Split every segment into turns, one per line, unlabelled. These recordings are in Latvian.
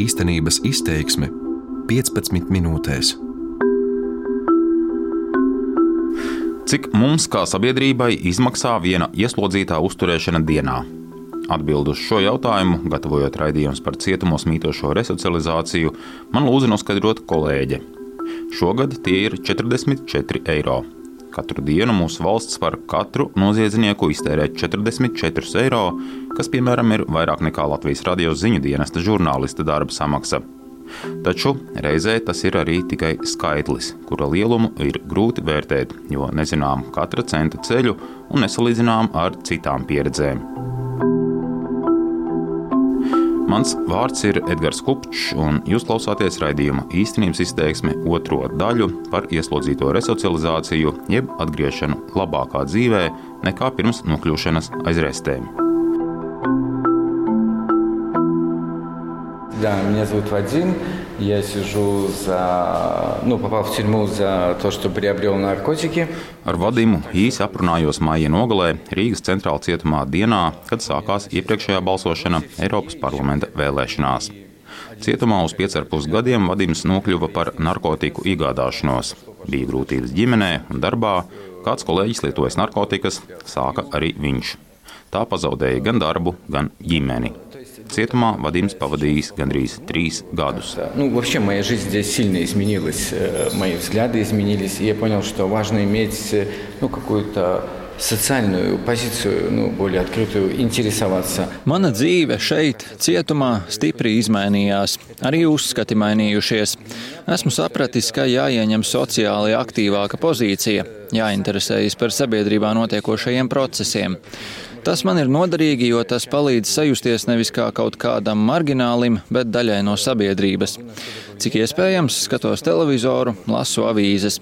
Īstenības izteiksme 15 minūtēs.
Cik mums, kā sabiedrībai, izmaksā viena ieslodzītā uzturēšana dienā? Atbildu uz šo jautājumu, gatavojot raidījumus par cietumos mītošo resocializāciju, man lūdza noskaidrot kolēģe. Šogad tie ir 44 eiro. Katru dienu mūsu valsts par katru noziedznieku iztērē 44 eiro, kas, piemēram, ir vairāk nekā Latvijas radio ziņu dienesta žurnālista darba samaksa. Taču reizē tas ir arī tikai skaitlis, kura lielumu ir grūti vērtēt, jo nezinām katra centa ceļu un nesalīdzinām ar citām pieredzēm. Mans vārds ir Edgars Kupčs, un jūs klausāties raidījuma īstenības izteiksme otro daļu par ieslodzīto resocializāciju, jeb atgriešanu labākā dzīvē nekā pirms nokļūšanas aiz
Да, меня зовут Вадим. Я сижу за, ну, попал в тюрьму за то, что приобрел наркотики.
Ar Vadimu īsi aprunājos māja nogalē Rīgas centrāla cietumā dienā, kad sākās iepriekšējā balsošana Eiropas parlamenta vēlēšanās. Cietumā uz 5,5 gadiem Vadims nokļuva par narkotiku iegādāšanos. Bija grūtības ģimenē un darbā, kāds kolēģis lietojas narkotikas, sāka arī viņš. Tā pazaudēja gan darbu, gan ģimeni. Cietumā Vadims pavadījis gandrīz trīs gadus.
Ну, вообще моя жизнь здесь сильно изменилась, мои взгляды изменились, и я понял, что важно иметь ну, какую-то социальную позицию, nu, более открытую, интересоваться.
Mana dzīve šeit, cietumā, stipri izmainījās. Arī uzskati mainījušies. Esmu sapratis, ka jāieņem sociāli aktīvāka pozīcija, jāinteresējas par sabiedrībā notiekošajiem procesiem. Tas man ir noderīgi, jo tas palīdz sajusties nevis kā kaut kādam marginālim, bet daļai no sabiedrības. Cik iespējams, skatos televizoru, lasu avīzes.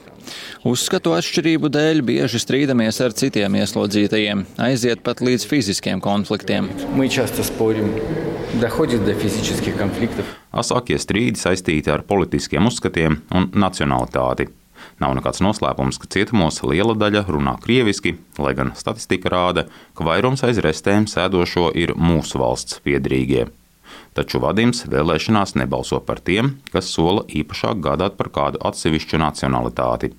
Uzskatu atšķirību dēļ bieži strīdamies ar citiem ieslodzītajiem, aiziet pat līdz fiziskiem konfliktiem.
Asākie strīdi saistīti ar politiskiem uzskatiem un nacionalitāti. Nav nekāds noslēpums, ka cietumos liela daļa runā krieviski, lai gan statistika rāda, ka vairums aiz restēm sēdošo ir mūsu valsts piedrīgie. Taču Vadims vēlēšanās nebalso par tiem, kas sola īpašāk gādāt par kādu atsevišķu nacionalitāti.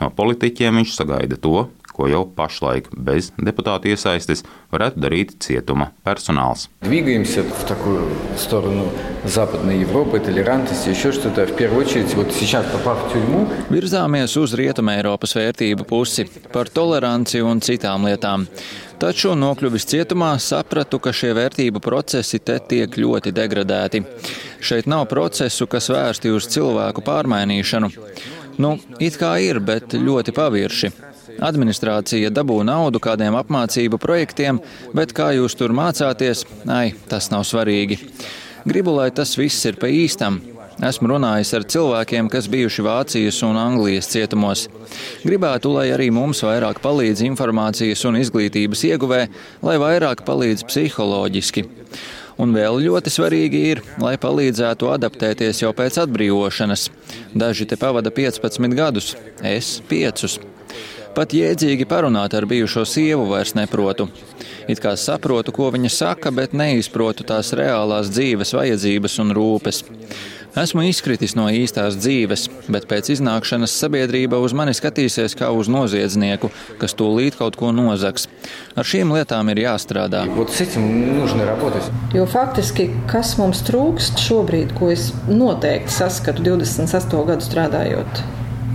No politiķiem viņš sagaida to, ko jau pašlaik bez deputātu iesaistes varētu darīt cietuma personāls.
Двигаемся в такую сторону Западной Европы, толерантности, еще что-то. В первую очередь, вот сейчас попав в тюрьму.
Virzāmies uz Rietumē Eiropas vērtību pusi par toleranci un citām lietām. Taču nokļuvis cietumā, sapratu, ka šie vērtību procesi te tiek ļoti degradēti. Šeit nav procesu, kas vērsti uz cilvēku pārmainīšanu. Nu, it kā ir, bet ļoti pavirši. Administrācija dabū naudu kādiem apmācību projektiem, bet kā jūs tur mācāties, ai, tas nav svarīgi. Gribu, lai tas viss ir pa īstam. Esmu runājis ar cilvēkiem, kas bijuši Vācijas un Anglijas cietumos. Gribētu, lai arī mums vairāk palīdz informācijas un izglītības ieguvē, lai vairāk palīdz psiholoģiski. Un vēl ļoti svarīgi ir, lai palīdzētu adaptēties jau pēc atbrīvošanas. Daži te pavada 15 gadus, es 5. Pat jēdzīgi parunāt ar bijušo sievu vairs neprotu. It kā saprotu, ko viņa saka, bet neizprotu tās reālās dzīves vajadzības un rūpes. Esmu izkritis no īstās dzīves, bet pēc iznākšanas sabiedrība uz mani skatīsies kā uz noziedznieku, kas tūlīt kaut ko nozags. Ar šīm lietām ir jāstrādā.
Jo faktiski, kas mums trūkst šobrīd, ko es noteikti saskatu 28 gadu strādājot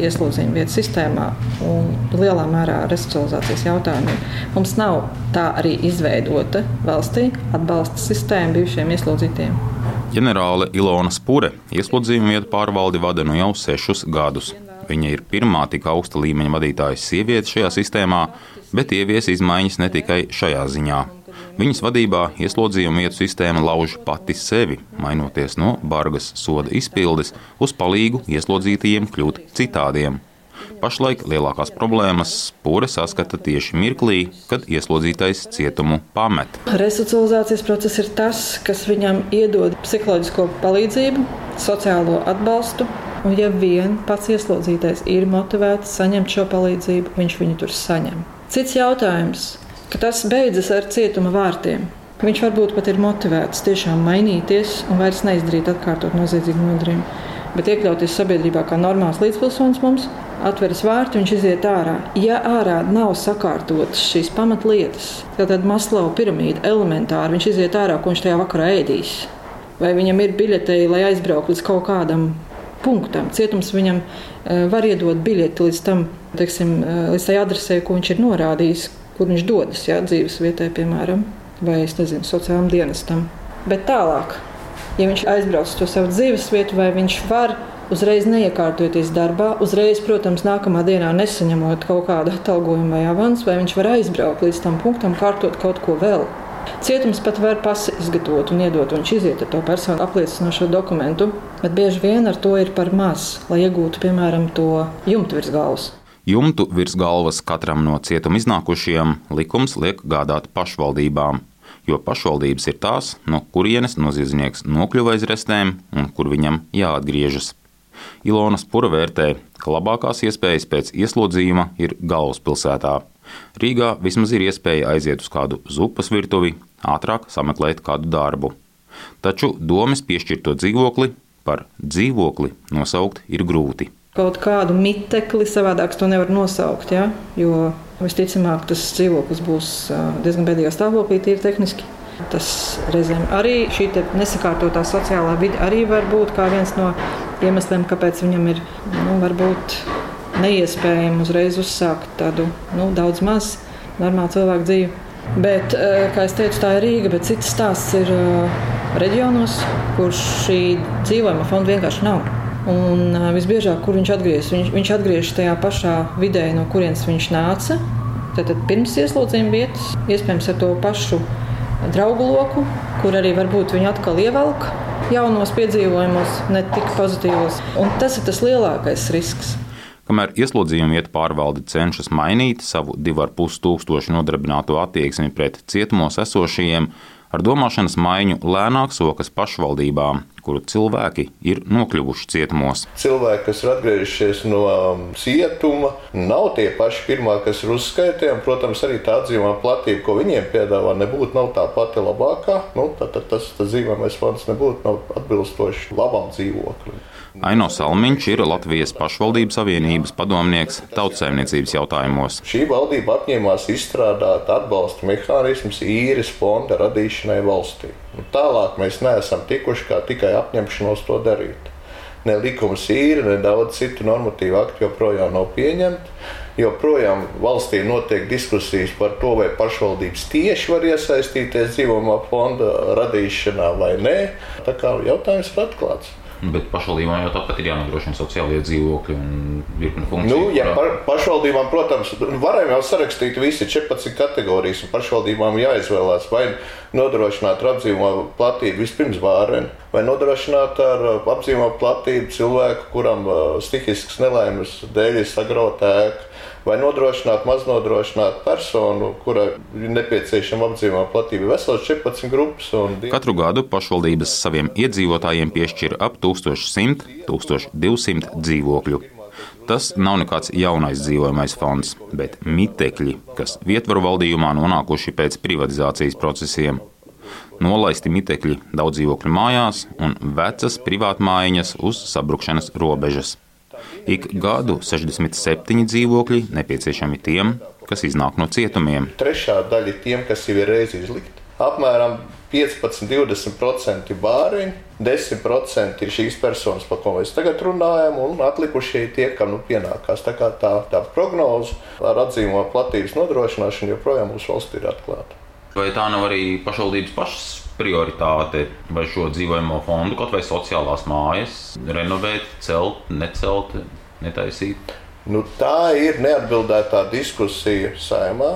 ieslodzījuma vietas sistēmā un lielā mērā resocializācijas jautājumiem. Mums nav tā arī izveidota valstī atbalsta sistēma bijušiem ieslodzītiem.
Ģenerāle Ilona Spure ieslodzījuma vietu pārvaldi vada nu jau sešus gadus. Viņa ir pirmā tik augsta līmeņa vadītāja sieviete šajā sistēmā, bet ievies izmaiņas ne tikai šajā ziņā. Viņas vadībā ieslodzījuma vietu sistēma lauž pati sevi, mainoties no bargas soda izpildes uz palīgu ieslodzītajiem kļūt citādiem. Pašlaik lielākās problēmas pūre saskata tieši mirklī, kad ieslodzītais cietumu pamet.
Resocializācijas process ir tas, kas viņam iedod psiholoģisko palīdzību, sociālo atbalstu. Un, ja vien pats ieslodzītais ir motivēts saņemt šo palīdzību, viņš viņu tur saņem. Cits jautājums ka tas beidzas ar cietuma vārtiem. Viņš varbūt pat ir motivēts tiešām mainīties un vairs neizdarīt atkārtot noziedzīgu nodarījumu. Bet iekļauties sabiedrībā kā normāls līdzpilsonis mums, atveras vārti, viņš iziet ārā. Ja ārā nav sakārtotas šīs pamatlietas, tad Maslava piramīda elementāri viņš iziet ārā, ko viņš tajā vakarā ēdīs. Vai viņam ir biļetei, lai aizbrauktu līdz kaut kādam punktam. Cietums viņam uh, var iedot biļeti līdz tam, teiksim, uh, līdz tai adresē, ko viņš ir norādījis, kur viņš dodas, jā, dzīves vietai, piemēram, vai nezinu, sociālajam dienestam. Bet tālāk, ja viņš aizbrauc to savu dzīves vietu, vai viņš var uzreiz neiekārtoties darbā, uzreiz, protams, nākamā dienā nesaņemot kaut kādu atalgojumu vai avansu, vai viņš var aizbraukt līdz tam punktam, kārtot kaut ko vēl. Cietums pat var pasi izgatavot un iedot, un viņš iziet ar to personu apliecinošo dokumentu, bet bieži vien ar to ir par maz, lai iegūtu, piemēram, to jumtu virs galvas.
Jumtu virs galvas katram no cietuma iznākušajiem likums liek gādāt pašvaldībām, jo pašvaldības ir tās, no kurienes noziedznieks nokļuva aiz restēm un kur viņam jāatgriežas. Ilona Spura vērtē, ka labākās iespējas pēc ieslodzījuma ir galvaspilsētā. Rīgā vismaz ir iespēja aiziet uz kādu zupas virtuvi, ātrāk sameklēt kādu darbu. Taču domas piešķirto dzīvokli par dzīvokli nosaukt ir grūti.
Kaut kādu mitekli savādāk to nevar nosaukt, ja? jo visticamāk tas dzīvoklis būs diezgan bēdīgā stāvoklī, tīri tehniski. Tas reizēm arī šī nesakārtotā sociālā vide arī var būt viens no iemesliem, kāpēc viņam ir nu, varbūt neiespējami uzreiz uzsākt tādu nu, daudz maz normālu cilvēku dzīvi. Bet, kā jau teicu, tā ir Rīga, bet cits stāsts ir reģionos, kur šī dzīvojuma fonda vienkārši nav. Un visbiežāk, kur viņš atgriežas, viņš, viņš atgriežas tajā pašā vidē, no kurienes viņš nāca. Tad pirms ieslodzījuma vietas, iespējams, ar to pašu draugu loku, kur arī varbūt viņi atkal ievelk jaunos piedzīvojumos, ne tik pozitīvos. Un tas ir tas lielākais risks.
Kamēr ieslodzījuma vietu pārvalde cenšas mainīt savu 2,5 tūkstošu nodarbināto attieksmi pret cietumos esošajiem, ar domāšanas maiņu lēnāk sokas pašvaldībām, kuru cilvēki ir nokļuvuši cietumos.
Cilvēki, kas ir atgriežušies no um, cietuma, nav tie paši pirmie, kas ir uzskaitīti. Protams, arī tā dzīvojuma platība, ko viņiem piedāvā, nebūtu tā pati labākā. Nu, tad, tad tas, tas dzīvojamais fonds nebūtu atbilstošs labam dzīvoklim.
Aino Salmiņš ir Latvijas pašvaldības savienības padomnieks tautsēmniecības jautājumos.
Šī valdība apņēmās izstrādāt atbalsta mehānismus īres fonda radīšanai valstī. Un tālāk mēs neesam tikuši kā tikai apņemšanos to darīt. Ne likums īri, ne daudz citu normatīvu aktu joprojām nav pieņemti. Joprojām valstī notiek diskusijas par to, vai pašvaldības tieši var iesaistīties dzīvojamā fonda radīšanā vai nē. Tā kā jautājums ir atklāts.
Bet pašvaldībām jau tāpat ir jānodrošina sociālie dzīvokļi un virkni funkciju.
Nu, ja par, pašvaldībām, protams, varam jau sarakstīt visi 14 kategorijas, un pašvaldībām jāizvēlās vai nodrošināt ar apdzīvojumu platību vispirms vāreni, vai nodrošināt ar apdzīvojumu platību cilvēku, kuram uh, stihisks nelaimes dēļ ir sagrauta ēka vai nodrošināt maznodrošinātu personu, kurai ir nepieciešama apdzīvojuma platība. Vesels 14 grupas. Un...
Katru gadu pašvaldības saviem iedzīvotājiem piešķir ap 1100-1200 dzīvokļu. Tas nav nekāds jaunais dzīvojamais fonds, bet mitekļi, kas vietvaru valdījumā nonākuši pēc privatizācijas procesiem. Nolaisti mitekļi daudz dzīvokļu mājās un vecas privātmājiņas uz sabrukšanas robežas. Ik gadu 67 dzīvokļi nepieciešami tiem, kas iznāk no cietumiem.
Trešā daļa ir tiem, kas jau ir reizi izlikti. Apmēram 15-20% ir bāriņi, 10% ir šīs personas, par ko mēs tagad runājam, un atlikušie ir tie, kam nu pienākās. Tā, tā, tā prognoze ar atzīmo platības nodrošināšanu joprojām mūsu valstī ir atklāta.
Vai tā nav arī pašvaldības pašas prioritāte vai šo dzīvojamo fondu, kaut vai sociālās mājas, renovēt, celt, necelt, netaisīt?
Nu, tā ir neatbildētā diskusija saimā,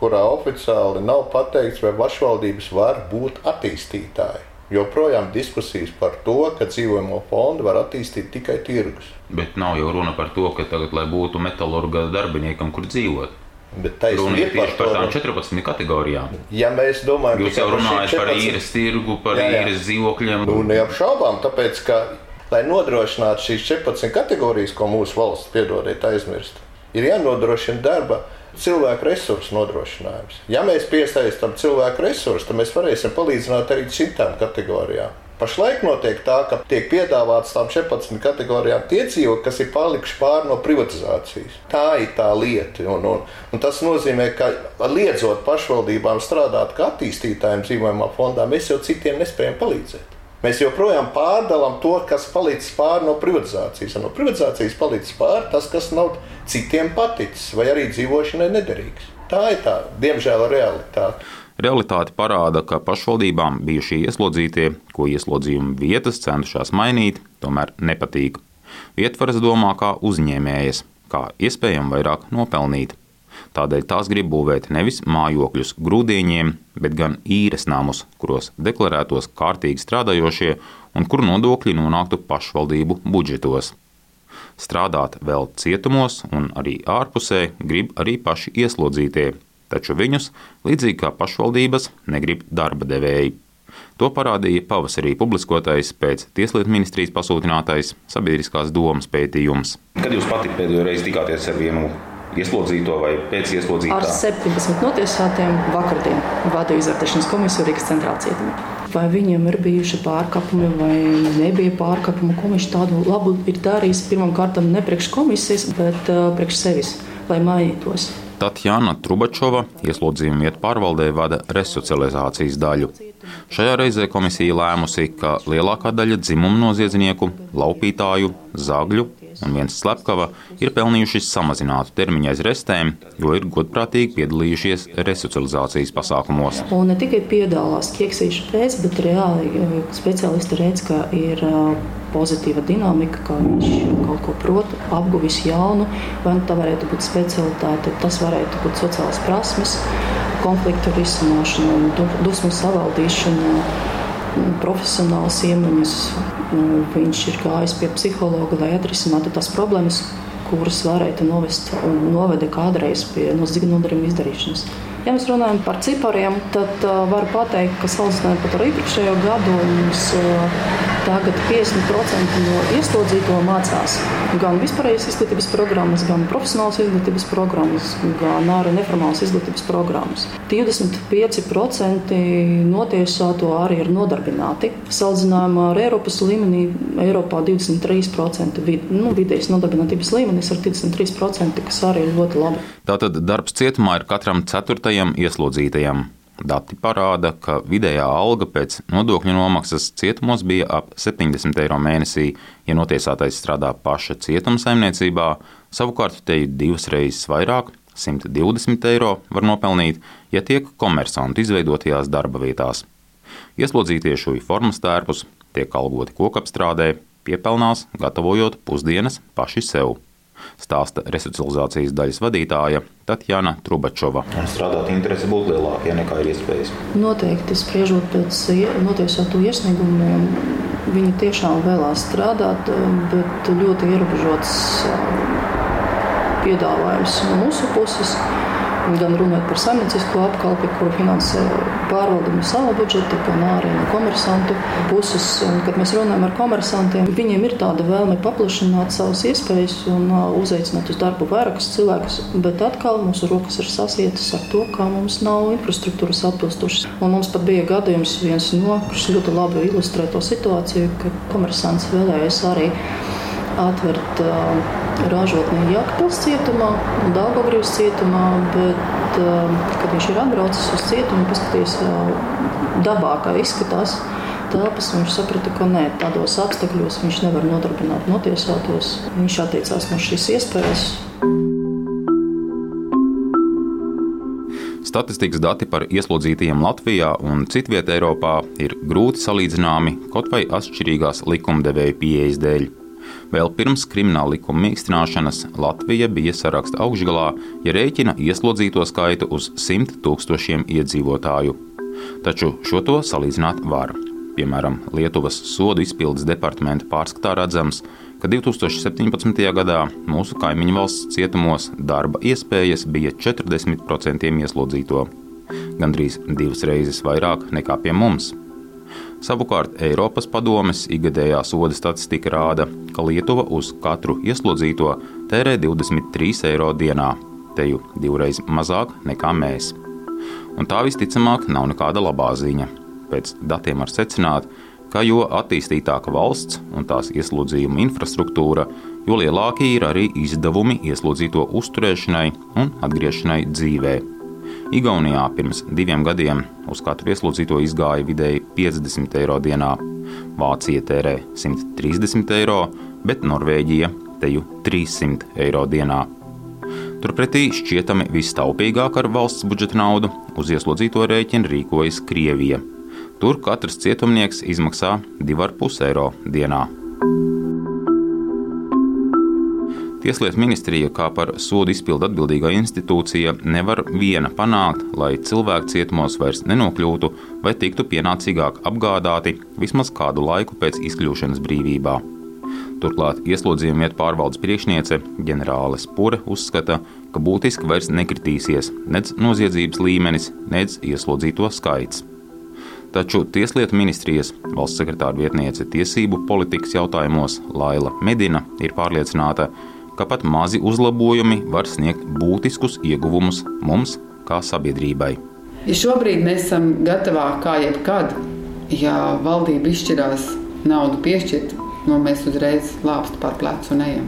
kurā oficiāli nav pateikts, vai pašvaldības var būt attīstītāji. Joprojām diskusijas par to, ka dzīvojamo fondu var attīstīt tikai tirgus.
Bet nav jau runa par to, ka tagad, lai būtu metālurga darbiniekam, kur dzīvot.
Bet taisnība
ir tieši par tām 14 kategorijām.
Ja mēs domājam,
jūs jau runājat par, 14... par īres tirgu, par jā, jā. īres dzīvokļiem.
Nu, neapšaubām, tāpēc, ka, lai nodrošinātu šīs 14 kategorijas, ko mūsu valsts piedodiet aizmirst, ir jānodrošina darba cilvēku resursu nodrošinājums. Ja mēs piesaistām cilvēku resursus, tad mēs varēsim palīdzēt arī citām kategorijām. Pašlaik notiek tā, ka tiek piedāvāts tām 14 kategorijām tie dzīvokļi, kas ir palikuši pāri no privatizācijas. Tā ir tā lieta. Un, un, un tas nozīmē, ka liedzot pašvaldībām strādāt kā attīstītājiem dzīvojamā fondā, mēs jau citiem nespējam palīdzēt. Mēs joprojām pārdalām to, kas palicis pāri no privatizācijas. No privatizācijas palicis pāri tas, kas nav citiem paticis vai arī dzīvošanai nederīgs. Tā ir tā, diemžēl, realitāte.
Realitāte parāda, ka pašvaldībām bijušie ieslodzītie, ko ieslodzījuma vietas centušās mainīt, tomēr nepatīk. Ietvaras domā kā uzņēmējas, kā iespējami vairāk nopelnīt. Tādēļ tās grib būvēt nevis mājokļus grūdieniem, bet gan īres namus, kuros deklarētos kārtīgi strādājošie un kur nodokļi nonāktu pašvaldību budžetos. Strādāt vēl cietumos un arī ārpusē grib arī paši ieslodzītie, taču viņus, līdzīgi kā pašvaldības, negrib darba devēji. To parādīja pavasarī publiskotais pēc Tieslietu ministrijas pasūtinātais sabiedriskās domas pētījums.
Kad jūs pati pēdējo reizi tikāties ar vienu ieslodzīto vai pēcieslodzīto?
Ar 17 notiesātiem vakardien vadīja izvērtēšanas komisiju Rīgas centrālā cietumā. Vai viņiem ir bijuši pārkāpumi vai nebija pārkāpumi, ko viņš tādu labu ir darījis pirmkārt ne priekš komisijas, bet uh, priekš sevis, lai mainītos.
Tatjana Trubačova ieslodzījuma vietu pārvaldē vada resocializācijas daļu. Šajā reizē komisija lēmusi, ka lielākā daļa dzimumu noziedznieku, laupītāju, zagļu un viens slepkava ir pelnījuši samazinātu termiņu aiz restēm, jo ir godprātīgi piedalījušies resocializācijas pasākumos.
Un ne tikai piedalās ķeksīšu pēc, bet reāli eh, speciālisti redz, ka ir eh, pozitīva dinamika, ka viņš kaut ko prot, apguvis jaunu, vai nu tā varētu būt specialitāte, tas varētu būt sociālas prasmes, konfliktu risināšana, dusmu savaldīšana, profesionāls iemaņas, Nu, viņš ir gājis pie psihologa, lai atrisinātu tās problēmas, kuras varētu novest un noveda kādreiz pie nozieguma izdarīšanas. Ja mēs runājam par cipariem, tad uh, varu pateikt, ka salīdzinājumā ar iepriekšējo gadu mums uh, Tagad 50% no ieslodzīto mācās gan vispārējās izglītības programmas, gan profesionālas izglītības programmas, gan arī neformālas izglītības programmas. 25% notiesāto arī ir nodarbināti. Salīdzinājumā ar Eiropas līmenī, Eiropā 23% vid, nu, vidējais nodarbinātības līmenis ir 23%, kas arī ir ļoti labi.
Tātad darbs cietumā ir katram ceturtajam ieslodzītajam. Dati parāda, ka vidējā alga pēc nodokļu nomaksas cietumos bija ap 70 eiro mēnesī, ja notiesātais strādā paša cietuma saimniecībā, savukārt te ir divas reizes vairāk. 120 eiro var nopelnīt, ja tiek komersantu izveidotajās darba vietās. Ieslodzītie šūju formas tērpus tiek algoti kokapstrādē, piepelnās, gatavojot pusdienas paši sev stāsta resocializācijas daļas vadītāja Tatjana Trubačova.
Strādāt interese būtu lielāka, nekā ir iespējas.
Noteikti spriežot pēc notiesāto iesniegumiem, viņi tiešām vēlās strādāt, bet ļoti ierobežots piedāvājums no mūsu puses gan runājot par saimniecisko apkalpi, kuru finansē pārvaldību no sava budžeta, gan arī no komersantu puses. Un, kad mēs runājam ar komersantiem, viņiem ir tāda vēlme paplašināt savas iespējas un uzaicināt uz darbu vairākus cilvēkus, bet atkal mūsu rokas ir sasietas ar to, ka mums nav infrastruktūras atbilstošas. Un mums pat bija gadījums viens no, kurš ļoti labi ilustrē to situāciju, ka komersants vēlējās arī atvērt uh, ražotni Jakpils cietumā un Daugavgrības cietumā, bet, uh, kad viņš ir atbraucis uz cietumu, paskatījis uh, dabā, kā izskatās telpas, viņš saprata, ka nē, tādos apstākļos viņš nevar nodarbināt notiesātos. Viņš atteicās no šīs iespējas.
Statistikas dati par ieslodzītajiem Latvijā un citvietā Eiropā ir grūti salīdzināmi kaut vai atšķirīgās likumdevēja pieejas dēļ. Vēl pirms krimināla likuma mīkstināšanas Latvija bija saraksta augšgalā, ja rēķina ieslodzīto skaitu uz 100 tūkstošiem iedzīvotāju. Taču šo to salīdzināt var. Piemēram, Lietuvas sodu izpildes departamenta pārskatā redzams, ka 2017. gadā mūsu kaimiņu valsts cietumos darba iespējas bija 40% ieslodzīto, gandrīz divas reizes vairāk nekā pie mums. Savukārt Eiropas padomes ikgadējā soda statistika rāda, ka Lietuva uz katru ieslodzīto tērē 23 eiro dienā. teju divreiz mazāk nekā mēs. Un tā visticamāk nav nekāda labā ziņa. Pēc datiem var secināt, ka jo attīstītāka valsts un tās ieslodzījuma infrastruktūra, jo lielākie ir arī izdevumi ieslodzīto uzturēšanai un atgriešanai dzīvē. Igaunijā pirms diviem gadiem uz katru ieslodzīto izgāja vidēji 50 eiro dienā, Vācija tērē 130 eiro, bet Norvēģija teju 300 eiro dienā. Turpretī šķietami vistaupīgāk ar valsts budžeta naudu uz ieslodzīto rēķinu rīkojas Krievija. Tur katrs cietumnieks izmaksā 2,5 eiro dienā. Tieslietu ministrija, kā par sodu izpildu atbildīgā institūcija, nevar viena panākt, lai cilvēki cietumos vairs nenokļūtu vai tiktu pienācīgāk apgādāti vismaz kādu laiku pēc izkļūšanas brīvībā. Turklāt ieslodzījuma vietu pārvaldes priekšniece ģenerāle Spure uzskata, ka būtiski vairs nekritīsies nec noziedzības līmenis, nec ieslodzīto skaits. Taču Tieslietu ministrijas valsts sekretāra vietniece tiesību politikas jautājumos Laila Medina ir pārliecināta, ka pat mazi uzlabojumi var sniegt būtiskus ieguvumus mums kā sabiedrībai.
Ja šobrīd mēs esam gatavāki kā jebkad, ja valdība izšķirās naudu piešķirt nu, mēs uzreiz lāpstu pār plecu un ejam.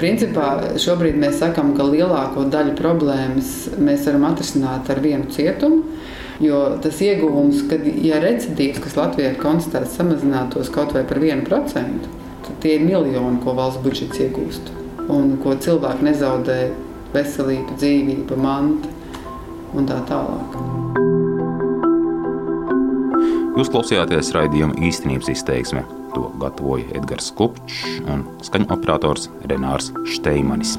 Principā šobrīd mēs sakām, ka lielāko daļu problēmas mēs varam atrisināt ar vienu cietumu. Jo tas ieguvums, kad ja recidīvs, kas Latvijā ir konstatēts, samazinātos kaut vai par 1%, tad tie ir miljoni, ko valsts budžets iegūst. Un ko cilvēki nezaudē veselību, dzīvību, mantu un tā tālāk.
Jūs klausījāties raidījuma īstenības izteiksme. To gatavoja Edgars Kupčs un skaņu operators Renārs Šteimanis.